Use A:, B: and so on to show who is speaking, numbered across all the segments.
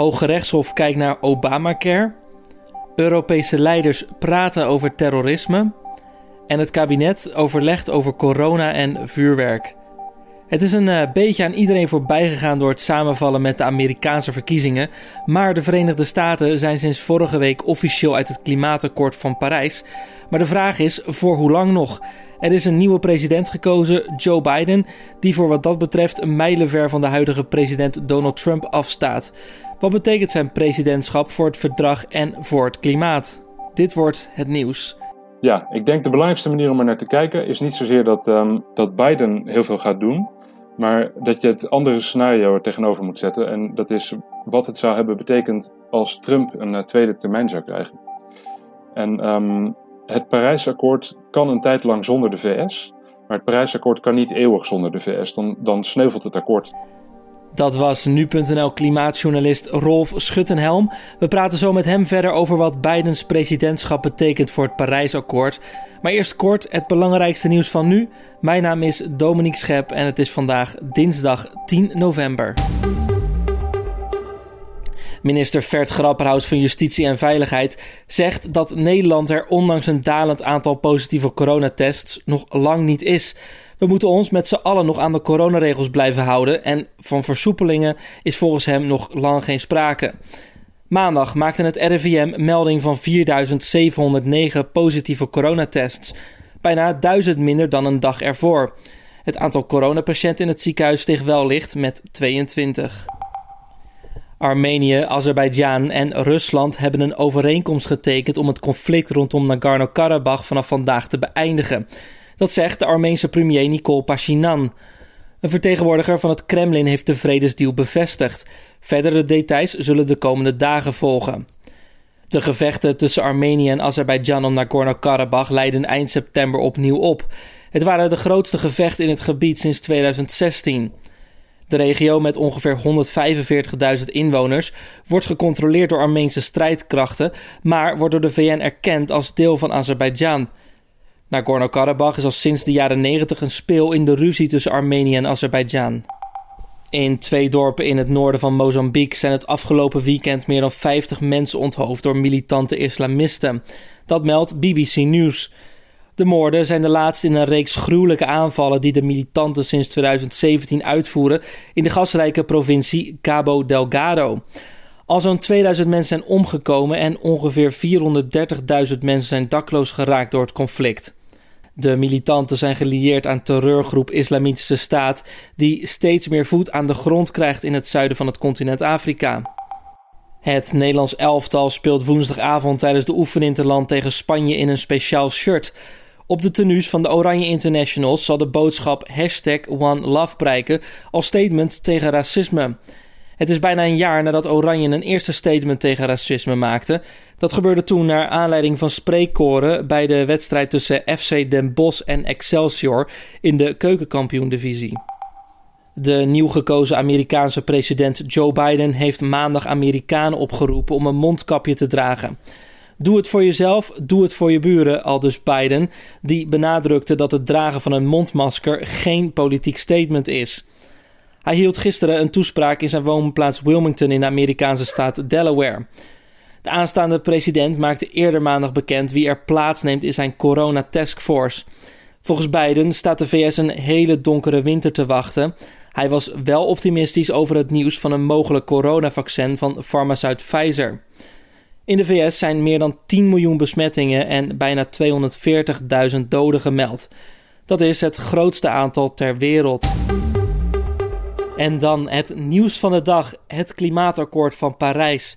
A: Hoge Rechtshof kijkt naar Obamacare. Europese leiders praten over terrorisme. En het kabinet overlegt over corona en vuurwerk. Het is een uh, beetje aan iedereen voorbij gegaan door het samenvallen met de Amerikaanse verkiezingen. Maar de Verenigde Staten zijn sinds vorige week officieel uit het klimaatakkoord van Parijs. Maar de vraag is: voor hoe lang nog? Er is een nieuwe president gekozen, Joe Biden, die voor wat dat betreft een mijlenver van de huidige president Donald Trump afstaat. Wat betekent zijn presidentschap voor het verdrag en voor het klimaat? Dit wordt het nieuws.
B: Ja, ik denk de belangrijkste manier om er naar te kijken is niet zozeer dat, um, dat Biden heel veel gaat doen, maar dat je het andere scenario er tegenover moet zetten. En dat is wat het zou hebben betekend als Trump een uh, tweede termijn zou krijgen. En um, het Parijsakkoord kan een tijd lang zonder de VS, maar het Parijsakkoord kan niet eeuwig zonder de VS. Dan, dan sneuvelt het akkoord.
A: Dat was nu.nl klimaatjournalist Rolf Schuttenhelm. We praten zo met hem verder over wat Bidens presidentschap betekent voor het Parijsakkoord. Maar eerst kort het belangrijkste nieuws van nu. Mijn naam is Dominique Schep en het is vandaag dinsdag 10 november. Minister Vert Grapperhaus van Justitie en Veiligheid zegt dat Nederland er ondanks een dalend aantal positieve coronatests nog lang niet is. We moeten ons met z'n allen nog aan de coronaregels blijven houden en van versoepelingen is volgens hem nog lang geen sprake. Maandag maakte het RIVM melding van 4.709 positieve coronatests, bijna 1000 minder dan een dag ervoor. Het aantal coronapatiënten in het ziekenhuis steeg wel licht met 22. Armenië, Azerbeidzjan en Rusland hebben een overeenkomst getekend om het conflict rondom Nagorno-Karabakh vanaf vandaag te beëindigen. Dat zegt de Armeense premier Nikol Pashinyan. Een vertegenwoordiger van het Kremlin heeft de vredesdeal bevestigd. Verdere details zullen de komende dagen volgen. De gevechten tussen Armenië en Azerbeidzjan om Nagorno-Karabakh leidden eind september opnieuw op. Het waren de grootste gevechten in het gebied sinds 2016. De regio met ongeveer 145.000 inwoners wordt gecontroleerd door Armeense strijdkrachten, maar wordt door de VN erkend als deel van Azerbeidzjan. Nagorno-Karabakh is al sinds de jaren 90 een speel in de ruzie tussen Armenië en Azerbeidzjan. In twee dorpen in het noorden van Mozambique zijn het afgelopen weekend meer dan 50 mensen onthoofd door militante islamisten. Dat meldt BBC News. De moorden zijn de laatste in een reeks gruwelijke aanvallen die de militanten sinds 2017 uitvoeren in de gasrijke provincie Cabo Delgado. Al zo'n 2000 mensen zijn omgekomen en ongeveer 430.000 mensen zijn dakloos geraakt door het conflict. De militanten zijn gelieerd aan terreurgroep Islamitische Staat, die steeds meer voet aan de grond krijgt in het zuiden van het continent Afrika. Het Nederlands elftal speelt woensdagavond tijdens de oefeninterland tegen Spanje in een speciaal shirt. Op de tenues van de Oranje Internationals zal de boodschap hashtag One prijken als statement tegen racisme. Het is bijna een jaar nadat Oranje een eerste statement tegen racisme maakte. Dat gebeurde toen naar aanleiding van spreekkoren bij de wedstrijd tussen FC Den Bosch en Excelsior in de keukenkampioen-divisie. De nieuw gekozen Amerikaanse president Joe Biden heeft maandag Amerikanen opgeroepen om een mondkapje te dragen. Doe het voor jezelf, doe het voor je buren, aldus Biden, die benadrukte dat het dragen van een mondmasker geen politiek statement is. Hij hield gisteren een toespraak in zijn woonplaats Wilmington in de Amerikaanse staat Delaware. De aanstaande president maakte eerder maandag bekend wie er plaatsneemt in zijn corona taskforce. Volgens Biden staat de VS een hele donkere winter te wachten. Hij was wel optimistisch over het nieuws van een mogelijk coronavaccin van farmaceut Pfizer. In de VS zijn meer dan 10 miljoen besmettingen en bijna 240.000 doden gemeld. Dat is het grootste aantal ter wereld. En dan het nieuws van de dag: het klimaatakkoord van Parijs.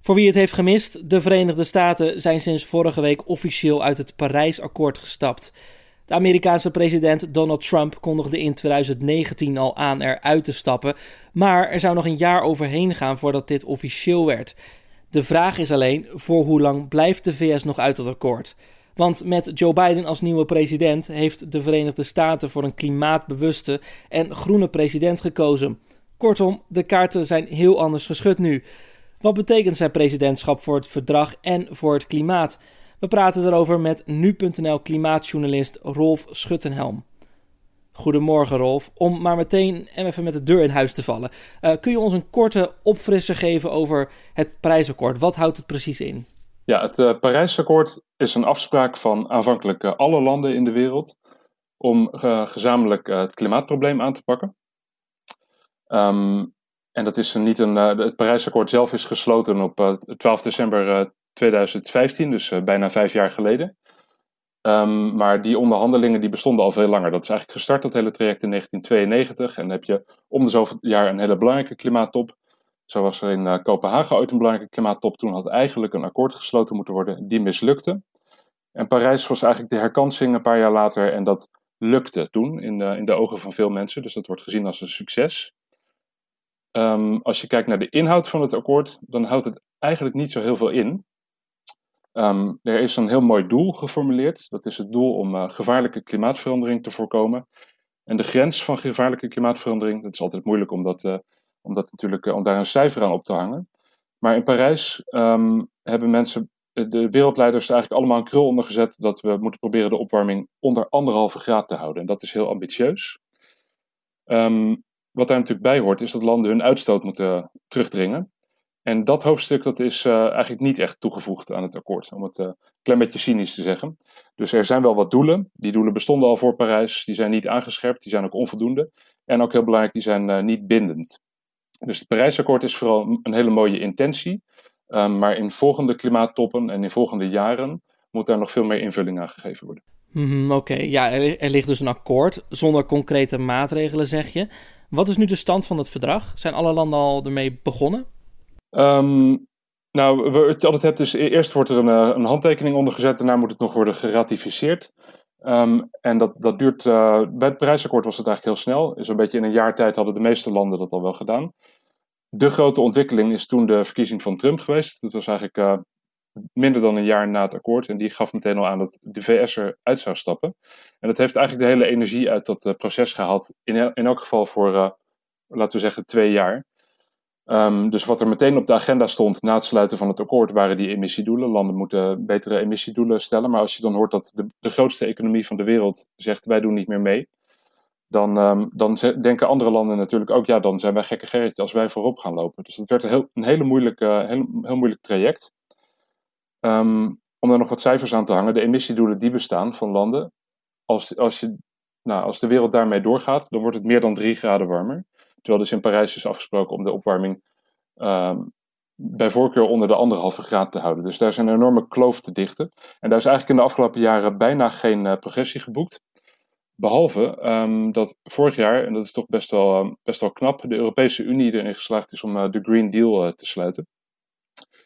A: Voor wie het heeft gemist, de Verenigde Staten zijn sinds vorige week officieel uit het Parijsakkoord gestapt. De Amerikaanse president Donald Trump kondigde in 2019 al aan eruit te stappen, maar er zou nog een jaar overheen gaan voordat dit officieel werd. De vraag is alleen: voor hoe lang blijft de VS nog uit het akkoord? Want met Joe Biden als nieuwe president heeft de Verenigde Staten voor een klimaatbewuste en groene president gekozen. Kortom, de kaarten zijn heel anders geschud nu. Wat betekent zijn presidentschap voor het verdrag en voor het klimaat? We praten erover met nu.nl klimaatjournalist Rolf Schuttenhelm. Goedemorgen Rolf. Om maar meteen even met de deur in huis te vallen. Uh, kun je ons een korte opfrisser geven over het Parijsakkoord? Wat houdt het precies in?
B: Ja, het uh, Parijsakkoord is een afspraak van aanvankelijk uh, alle landen in de wereld om gezamenlijk het klimaatprobleem aan te pakken. Um, en dat is niet een. het Parijsakkoord zelf is gesloten op 12 december 2015, dus bijna vijf jaar geleden. Um, maar die onderhandelingen die bestonden al veel langer. Dat is eigenlijk gestart, dat hele traject in 1992. En dan heb je om de zoveel jaar een hele belangrijke klimaattop. Zo was er in uh, Kopenhagen ooit een belangrijke klimaattop. Toen had eigenlijk een akkoord gesloten moeten worden. Die mislukte. En Parijs was eigenlijk de herkansing een paar jaar later. En dat lukte toen in de, in de ogen van veel mensen. Dus dat wordt gezien als een succes. Um, als je kijkt naar de inhoud van het akkoord, dan houdt het eigenlijk niet zo heel veel in. Um, er is een heel mooi doel geformuleerd. Dat is het doel om uh, gevaarlijke klimaatverandering te voorkomen. En de grens van gevaarlijke klimaatverandering, dat is altijd moeilijk om, dat, uh, om, dat natuurlijk, uh, om daar een cijfer aan op te hangen. Maar in Parijs um, hebben mensen, de wereldleiders, er eigenlijk allemaal een krul onder gezet dat we moeten proberen de opwarming onder anderhalve graad te houden. En dat is heel ambitieus. Um, wat daar natuurlijk bij hoort, is dat landen hun uitstoot moeten terugdringen. En dat hoofdstuk dat is uh, eigenlijk niet echt toegevoegd aan het akkoord, om het een klein beetje cynisch te zeggen. Dus er zijn wel wat doelen. Die doelen bestonden al voor Parijs, die zijn niet aangescherpt, die zijn ook onvoldoende. En ook heel belangrijk, die zijn niet bindend. Dus het Parijsakkoord is vooral een hele mooie intentie. Um, maar in volgende klimaattoppen en in volgende jaren moet daar nog veel meer invulling aan gegeven worden.
A: Mm, Oké, okay. ja, er, er ligt dus een akkoord zonder concrete maatregelen, zeg je. Wat is nu de stand van het verdrag? Zijn alle landen al ermee begonnen?
B: Um, nou, wat je altijd hebt is, e-, eerst wordt er een, eh, een handtekening ondergezet, daarna moet het nog worden geratificeerd. Um, en dat, dat duurt, uh, bij het Parijsakkoord was het eigenlijk heel snel. Een beetje in een jaar tijd hadden de meeste landen dat al wel gedaan. De grote ontwikkeling is toen de verkiezing van Trump geweest. Dat was eigenlijk uh, minder dan een jaar na het akkoord. En die gaf meteen al aan dat de VS eruit zou stappen. En dat heeft eigenlijk de hele energie uit dat uh, proces gehaald. In, in elk geval voor, laten we zeggen, twee jaar. Um, dus wat er meteen op de agenda stond na het sluiten van het akkoord waren die emissiedoelen. Landen moeten betere emissiedoelen stellen. Maar als je dan hoort dat de grootste economie van de wereld zegt wij doen niet meer mee. Dan, um, dan denken andere landen natuurlijk ook, ja, dan zijn wij gekke gerritjes als wij voorop gaan lopen. Dus dat werd een, heel, een hele moeilijke, heel, heel moeilijk traject. Um, om daar nog wat cijfers aan te hangen, de emissiedoelen die bestaan van landen, als, als, je, nou, als de wereld daarmee doorgaat, dan wordt het meer dan drie graden warmer. Terwijl dus in Parijs is afgesproken om de opwarming um, bij voorkeur onder de anderhalve graad te houden. Dus daar is een enorme kloof te dichten. En daar is eigenlijk in de afgelopen jaren bijna geen uh, progressie geboekt. Behalve um, dat vorig jaar, en dat is toch best wel, um, best wel knap, de Europese Unie erin geslaagd is om uh, de Green Deal uh, te sluiten.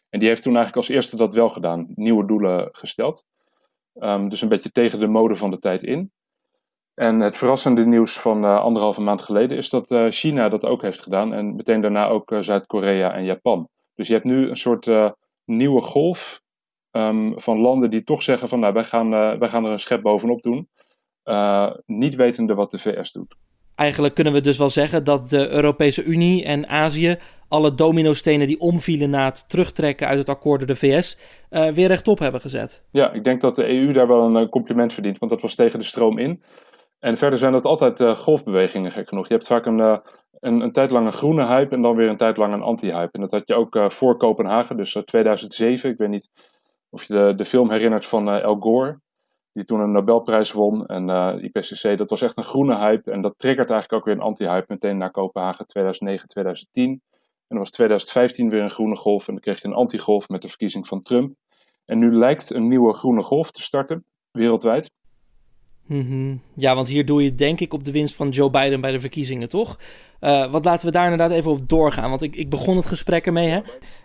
B: En die heeft toen eigenlijk als eerste dat wel gedaan, nieuwe doelen gesteld. Um, dus een beetje tegen de mode van de tijd in. En het verrassende nieuws van uh, anderhalve maand geleden is dat China dat ook heeft gedaan. En meteen daarna ook Zuid-Korea en Japan. Dus je hebt nu een soort nieuwe golf van landen die toch zeggen van nou wij gaan, wij gaan er een schep bovenop doen. Niet wetende wat de VS doet.
A: Eigenlijk kunnen we dus wel zeggen dat de Europese Unie en Azië alle dominostenen die omvielen na het terugtrekken uit het akkoord door de VS weer rechtop hebben gezet.
B: Ja, ik denk dat de EU daar wel een compliment verdient, want dat was tegen de stroom in. En verder zijn dat altijd uh, golfbewegingen, gek genoeg. Je hebt vaak een, uh, een, een tijd lang een groene hype en dan weer een tijd lang een anti-hype. En dat had je ook uh, voor Kopenhagen, dus 2007. Ik weet niet of je de, de film herinnert van El Gore, die toen een Nobelprijs won. En IPCC, dat was echt een groene hype. En dat triggert eigenlijk ook weer een anti-hype meteen na Kopenhagen 2009, 2010. En dan was 2015 weer een groene golf en dan kreeg je een anti-golf met de verkiezing van Trump. En nu lijkt een nieuwe groene golf te starten, wereldwijd.
A: -hmm. Ja, want hier doe je denk ik op de winst van Joe Biden bij de verkiezingen, toch? Uh, wat laten we daar inderdaad even op doorgaan. Want ik, ik begon het gesprek ermee. Hè?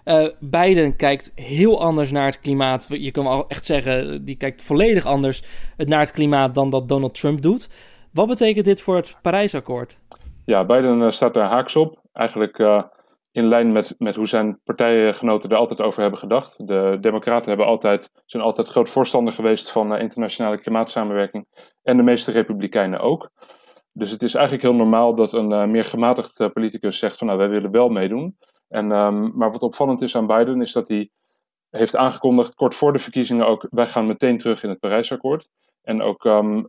A: Uh, Biden kijkt heel anders naar het klimaat. Je kan wel echt zeggen, die kijkt volledig anders naar het klimaat dan dat Donald Trump doet. Wat betekent dit voor het Parijsakkoord?
B: Ja, Biden staat daar haaks op. Eigenlijk in lijn met, met hoe zijn partijgenoten er altijd over hebben gedacht. De Democraten hebben altijd, zijn altijd groot voorstander geweest van uh, internationale klimaatsamenwerking. En de meeste Republikeinen ook. Dus het is eigenlijk heel normaal dat een uh, meer gematigd uh, politicus zegt van nou wij willen wel meedoen. En, um, maar wat opvallend is aan Biden is dat hij heeft aangekondigd kort voor de verkiezingen ook wij gaan meteen terug in het Parijsakkoord. En ook um,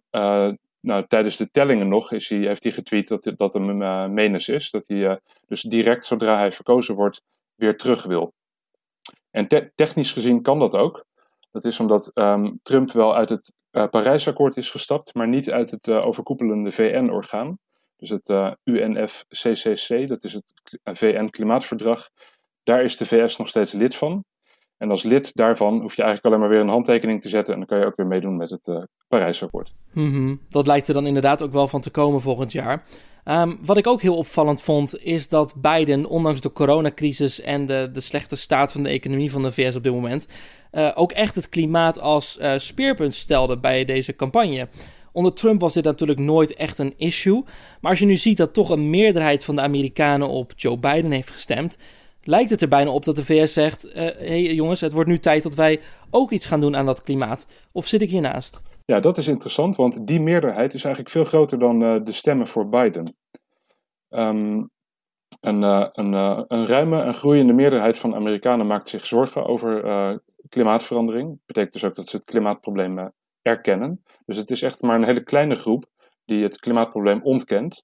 B: nou, tijdens de tellingen nog is hij, heeft hij getweet dat, dat hem uh, menens is. Dat hij dus direct zodra hij verkozen wordt weer terug wil. En technisch gezien kan dat ook. Dat is omdat ehm, Trump wel uit het Parijsakkoord is gestapt, maar niet uit het overkoepelende VN-orgaan. Dus het UNFCCC, dat is het VN-klimaatverdrag. Daar is de VS nog steeds lid van. En als lid daarvan hoef je eigenlijk alleen maar weer een handtekening te zetten. En dan kan je ook weer meedoen met het uh, Parijsakkoord.
A: Mm Dat lijkt er dan inderdaad ook wel van te komen volgend jaar. Ehm, wat ik ook heel opvallend vond, is dat Biden, ondanks de coronacrisis en de, de slechte staat van de economie van de VS op dit moment, uh, ook echt het klimaat als uh, speerpunt stelde bij deze campagne. Onder Trump was dit natuurlijk nooit echt een issue. Maar als je nu ziet dat toch een meerderheid van de Amerikanen op Joe Biden heeft gestemd, lijkt het er bijna op dat de VS zegt: hé uh, hey jongens, het wordt nu tijd dat wij ook iets gaan doen aan dat klimaat. Of zit ik hiernaast?
B: Ja, dat is interessant, want die meerderheid is eigenlijk veel groter dan uh, de stemmen voor Biden. Um, een, uh, een, een, ruime en groeiende meerderheid van Amerikanen maakt zich zorgen over klimaatverandering. Dat betekent dus ook dat ze het klimaatprobleem erkennen. Dus het is echt maar een hele kleine groep die het klimaatprobleem ontkent.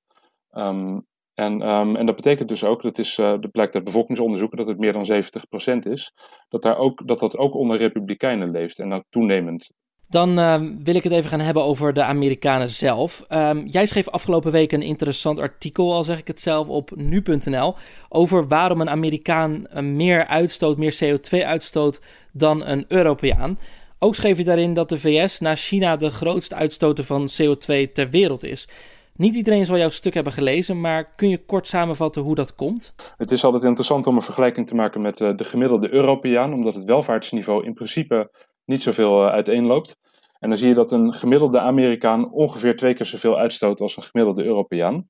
B: Um, en, um, en dat betekent dus ook, dat, is, uh, dat blijkt uit bevolkingsonderzoeken, dat het meer dan 70% is, dat, daar ook, dat dat ook onder republikeinen leeft en dat toenemend.
A: Dan uh, wil ik het even gaan hebben over de Amerikanen zelf. Um, jij schreef afgelopen week een interessant artikel, al zeg ik het zelf, op nu.nl. Over waarom een Amerikaan meer uitstoot, meer CO2 uitstoot dan een Europeaan. Ook schreef je daarin dat de VS na China de grootste uitstoter van CO2 ter wereld is. Niet iedereen zal jouw stuk hebben gelezen, maar kun je kort samenvatten hoe dat komt?
B: Het is altijd interessant om een vergelijking te maken met eh, de gemiddelde Europeaan, omdat het welvaartsniveau in principe niet zoveel uh, uiteenloopt. En dan zie je dat een gemiddelde Amerikaan ongeveer twee keer zoveel uitstoot als een gemiddelde Europeaan.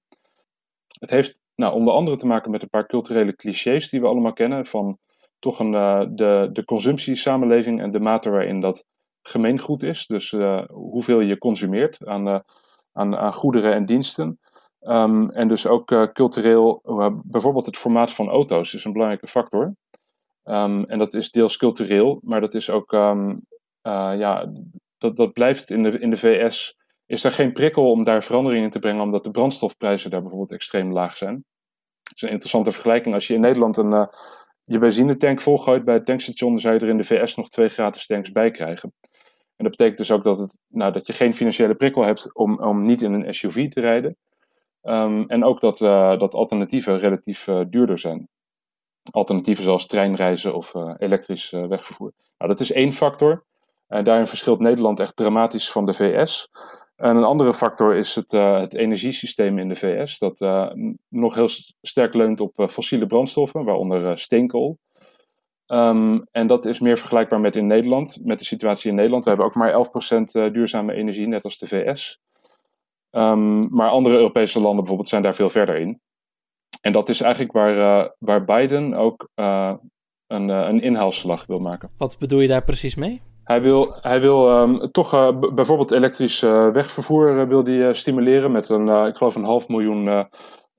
B: Het heeft nou, onder andere te maken met een paar culturele clichés die we allemaal kennen, van toch een, uh, de, de consumptiesamenleving en de mate waarin dat gemeengoed is. Dus hoeveel je consumeert aan aan, goederen en diensten. Um, en dus ook uh, cultureel, uh, bijvoorbeeld het formaat van auto's is een belangrijke factor. Um, en dat is deels cultureel, maar dat is ook, um, uh, ja, dat, dat blijft in de, in de VS. Is er geen prikkel om daar verandering in te brengen, omdat de brandstofprijzen daar bijvoorbeeld extreem laag zijn. Dat is een interessante vergelijking. Als je in Nederland een, je benzinetank volgooit bij het tankstation, dan zou je er in de VS nog twee gratis tanks bij krijgen. En dat betekent dus ook dat, het, nou, dat je geen financiële prikkel hebt om, om niet in een SUV te rijden. Um, en ook dat, uh, dat alternatieven relatief uh, duurder zijn. Alternatieven zoals treinreizen of uh, elektrisch wegvervoer. Nou, dat is één factor. Daarin verschilt Nederland echt dramatisch van de VS. En een andere factor is het, het energiesysteem in de VS, dat nog heel sterk leunt op fossiele brandstoffen, waaronder steenkool. Um, en dat is meer vergelijkbaar met in Nederland, met de situatie in Nederland. We hebben ook maar 11% eh, duurzame energie, net als de VS. Um, ehm, maar andere Europese landen bijvoorbeeld zijn daar veel verder in. En dat is eigenlijk waar, uh, waar Biden ook uh, een, een inhaalslag wil maken.
A: Wat bedoel je daar precies mee?
B: Hij wil, hij wil um, toch bijvoorbeeld elektrisch wegvervoer wil die, stimuleren met een, ik geloof een half miljoen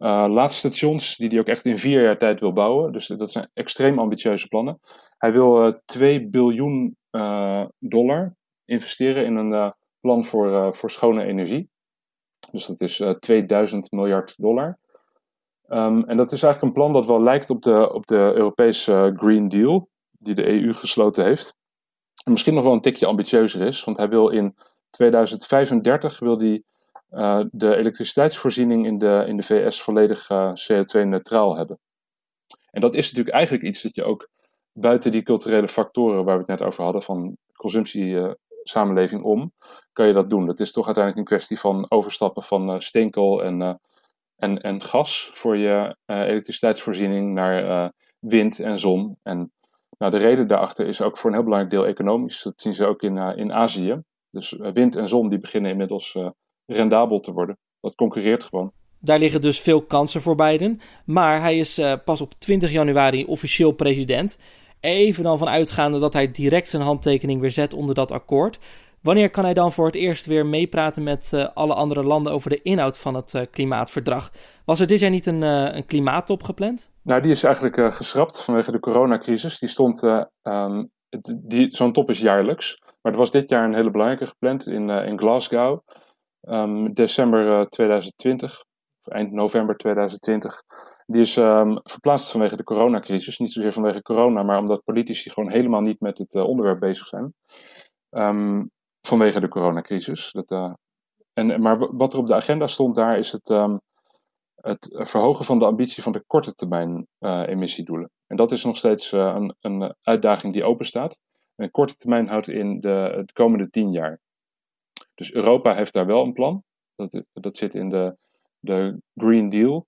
B: uh, laadstations, die hij ook echt in vier jaar tijd wil bouwen. Dus dat zijn extreem ambitieuze plannen. Hij wil uh, 2 biljoen uh, dollar investeren in een plan voor, voor schone energie. Dus dat is 2000 miljard dollar. Um, en dat is eigenlijk een plan dat wel lijkt op de, op de Europese Green Deal, die de EU gesloten heeft. En misschien nog wel een tikje ambitieuzer is, want hij wil in 2035 wil die uh, de elektriciteitsvoorziening in de, in de VS volledig eh, CO2-neutraal hebben. En dat is natuurlijk eigenlijk iets dat je ook buiten die culturele factoren waar we het net over hadden, van consumptiesamenleving uh, om, kan je dat doen. Dat is toch uiteindelijk een kwestie van overstappen van steenkool en, en, en gas voor je elektriciteitsvoorziening naar wind en zon. En nou, de reden daarachter is ook voor een heel belangrijk deel economisch. Dat zien ze ook in, in Azië. Dus wind en zon die beginnen inmiddels rendabel te worden. Dat concurreert gewoon.
A: Daar liggen dus veel kansen voor Biden. Maar hij is uh, pas op 20 januari officieel president. Even dan van uitgaande dat hij direct zijn handtekening weer zet onder dat akkoord. Wanneer kan hij dan voor het eerst weer meepraten met uh, alle andere landen over de inhoud van het uh, klimaatverdrag? Was er dit jaar niet een, een klimaattop gepland?
B: Nou, die is eigenlijk geschrapt vanwege de coronacrisis. Die stond, um, die, zo'n top is jaarlijks. Maar er was dit jaar een hele belangrijke gepland in, in Glasgow. Um, december 2020, of eind november 2020. Die is um, verplaatst vanwege de coronacrisis. Niet zozeer vanwege corona, maar omdat politici gewoon helemaal niet met het uh, onderwerp bezig zijn. Um, vanwege de coronacrisis. Dat, uh, en, maar wat er op de agenda stond daar is het, het verhogen van de ambitie van de korte termijn emissiedoelen. En dat is nog steeds een, een, uitdaging die open staat. En korte termijn houdt in de komende tien jaar. Dus Europa heeft daar wel een plan. Dat, dat zit in de, de Green Deal.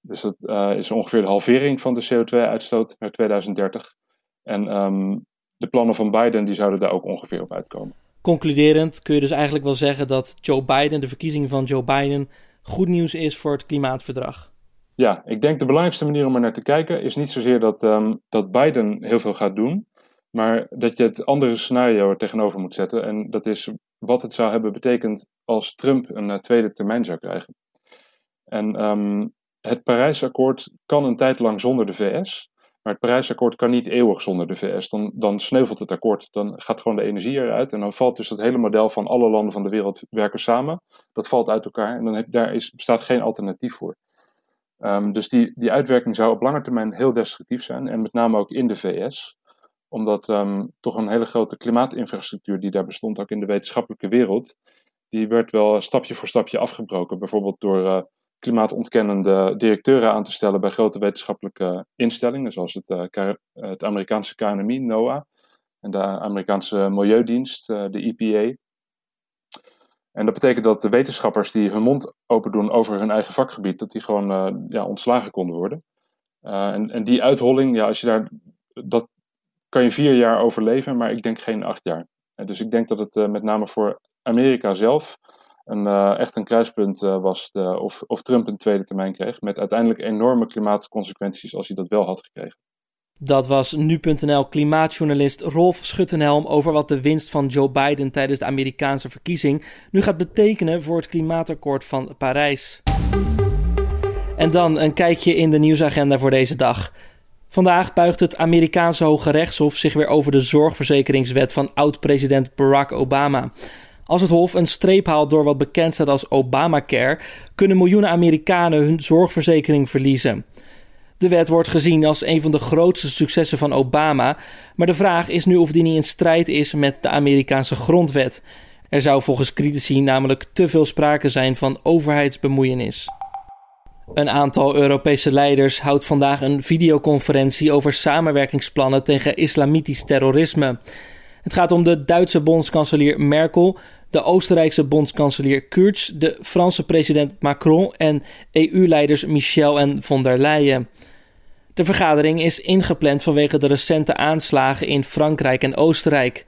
B: Dus dat uh, is ongeveer de halvering van de CO2-uitstoot naar 2030. En um, de plannen van Biden die zouden daar ook ongeveer op uitkomen.
A: Concluderend kun je dus eigenlijk wel zeggen dat Joe Biden, de verkiezing van Joe Biden, goed nieuws is voor het klimaatverdrag.
B: Ja, ik denk de belangrijkste manier om er naar te kijken is niet zozeer dat, um, dat Biden heel veel gaat doen, maar dat je het andere scenario er tegenover moet zetten. En dat is wat het zou hebben betekend als Trump een uh, tweede termijn zou krijgen. En um, het Parijsakkoord kan een tijd lang zonder de VS. Maar het Parijsakkoord kan niet eeuwig zonder de VS. Dan, dan sneuvelt het akkoord. Dan gaat gewoon de energie eruit. En dan valt dus het hele model van alle landen van de wereld werken samen. Dat valt uit elkaar. En dan heb, daar is, bestaat geen alternatief voor. Um, dus die, die uitwerking zou op lange termijn heel destructief zijn. En met name ook in de VS. Omdat um, toch een hele grote klimaatinfrastructuur die daar bestond, ook in de wetenschappelijke wereld. Die werd wel stapje voor stapje afgebroken. Bijvoorbeeld door. Uh, klimaatontkennende directeuren aan te stellen bij grote wetenschappelijke instellingen, zoals het, uh, het Amerikaanse KNMI, NOAA, en de Amerikaanse Milieudienst, uh, de EPA. En dat betekent dat de wetenschappers die hun mond open doen over hun eigen vakgebied, dat die gewoon ja, ontslagen konden worden. En, en, die uitholling, ja, als je daar, dat kan je vier jaar overleven, maar ik denk geen acht jaar. En dus ik denk dat het met name voor Amerika zelf een, uh, echt een kruispunt was de, of, of Trump een tweede termijn kreeg. Met uiteindelijk enorme klimaatconsequenties als hij dat wel had gekregen.
A: Dat was nu.nl klimaatjournalist Rolf Schuttenhelm over wat de winst van Joe Biden tijdens de Amerikaanse verkiezing nu gaat betekenen voor het klimaatakkoord van Parijs. En dan een kijkje in de nieuwsagenda voor deze dag. Vandaag buigt het Amerikaanse Hoge Rechtshof zich weer over de zorgverzekeringswet van oud-president Barack Obama. Als het Hof een streep haalt door wat bekend staat als Obamacare, kunnen miljoenen Amerikanen hun zorgverzekering verliezen. De wet wordt gezien als een van de grootste successen van Obama, maar de vraag is nu of die niet in strijd is met de Amerikaanse grondwet. Er zou volgens critici namelijk te veel sprake zijn van overheidsbemoeienis. Een aantal Europese leiders houdt vandaag een videoconferentie over samenwerkingsplannen tegen islamitisch terrorisme. Het gaat om de Duitse bondskanselier Merkel, de Oostenrijkse bondskanselier Kurz, de Franse president Macron en EU-leiders Michel en von der Leyen. De vergadering is ingepland vanwege de recente aanslagen in Frankrijk en Oostenrijk.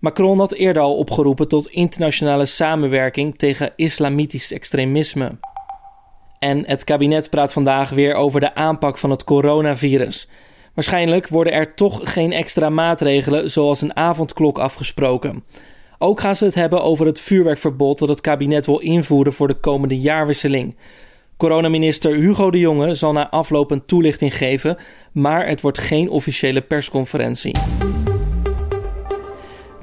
A: Macron had eerder al opgeroepen tot internationale samenwerking tegen islamitisch extremisme. En het kabinet praat vandaag weer over de aanpak van het coronavirus. Waarschijnlijk worden er toch geen extra maatregelen zoals een avondklok afgesproken. Ook gaan ze het hebben over het vuurwerkverbod dat het kabinet wil invoeren voor de komende jaarwisseling. Coronaminister Hugo de Jonge zal na afloop een toelichting geven, maar het wordt geen officiële persconferentie.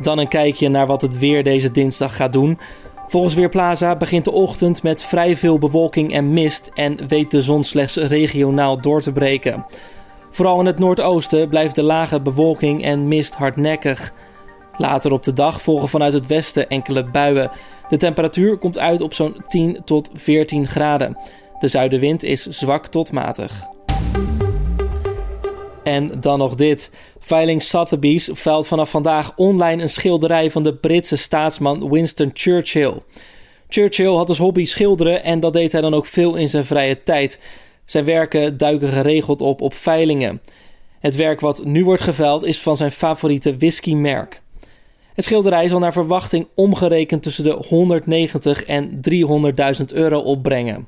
A: Dan een kijkje naar wat het weer deze dinsdag gaat doen. Volgens Weerplaza begint de ochtend met vrij veel bewolking en mist en weet de zon slechts regionaal door te breken. Vooral in het noordoosten blijft de lage bewolking en mist hardnekkig. Later op de dag volgen vanuit het westen enkele buien. De temperatuur komt uit op zo'n 10 tot 14 graden. De zuidenwind is zwak tot matig. En dan nog dit. Veiling Sotheby's veilt vanaf vandaag online een schilderij van de Britse staatsman Winston Churchill. Churchill had als hobby schilderen en dat deed hij dan ook veel in zijn vrije tijd. Zijn werken duiken geregeld op op veilingen. Het werk wat nu wordt geveild is van zijn favoriete whiskymerk. Het schilderij zal naar verwachting omgerekend tussen de 190 en 300.000 euro opbrengen.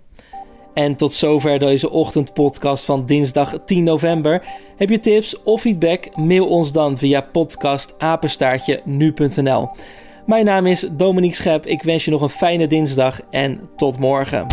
A: En tot zover deze ochtendpodcast van dinsdag 10 november. Heb je tips of feedback? Mail ons dan via podcastapenstaartje nu.nl. Mijn naam is Dominique Schep. Ik wens je nog een fijne dinsdag en tot morgen.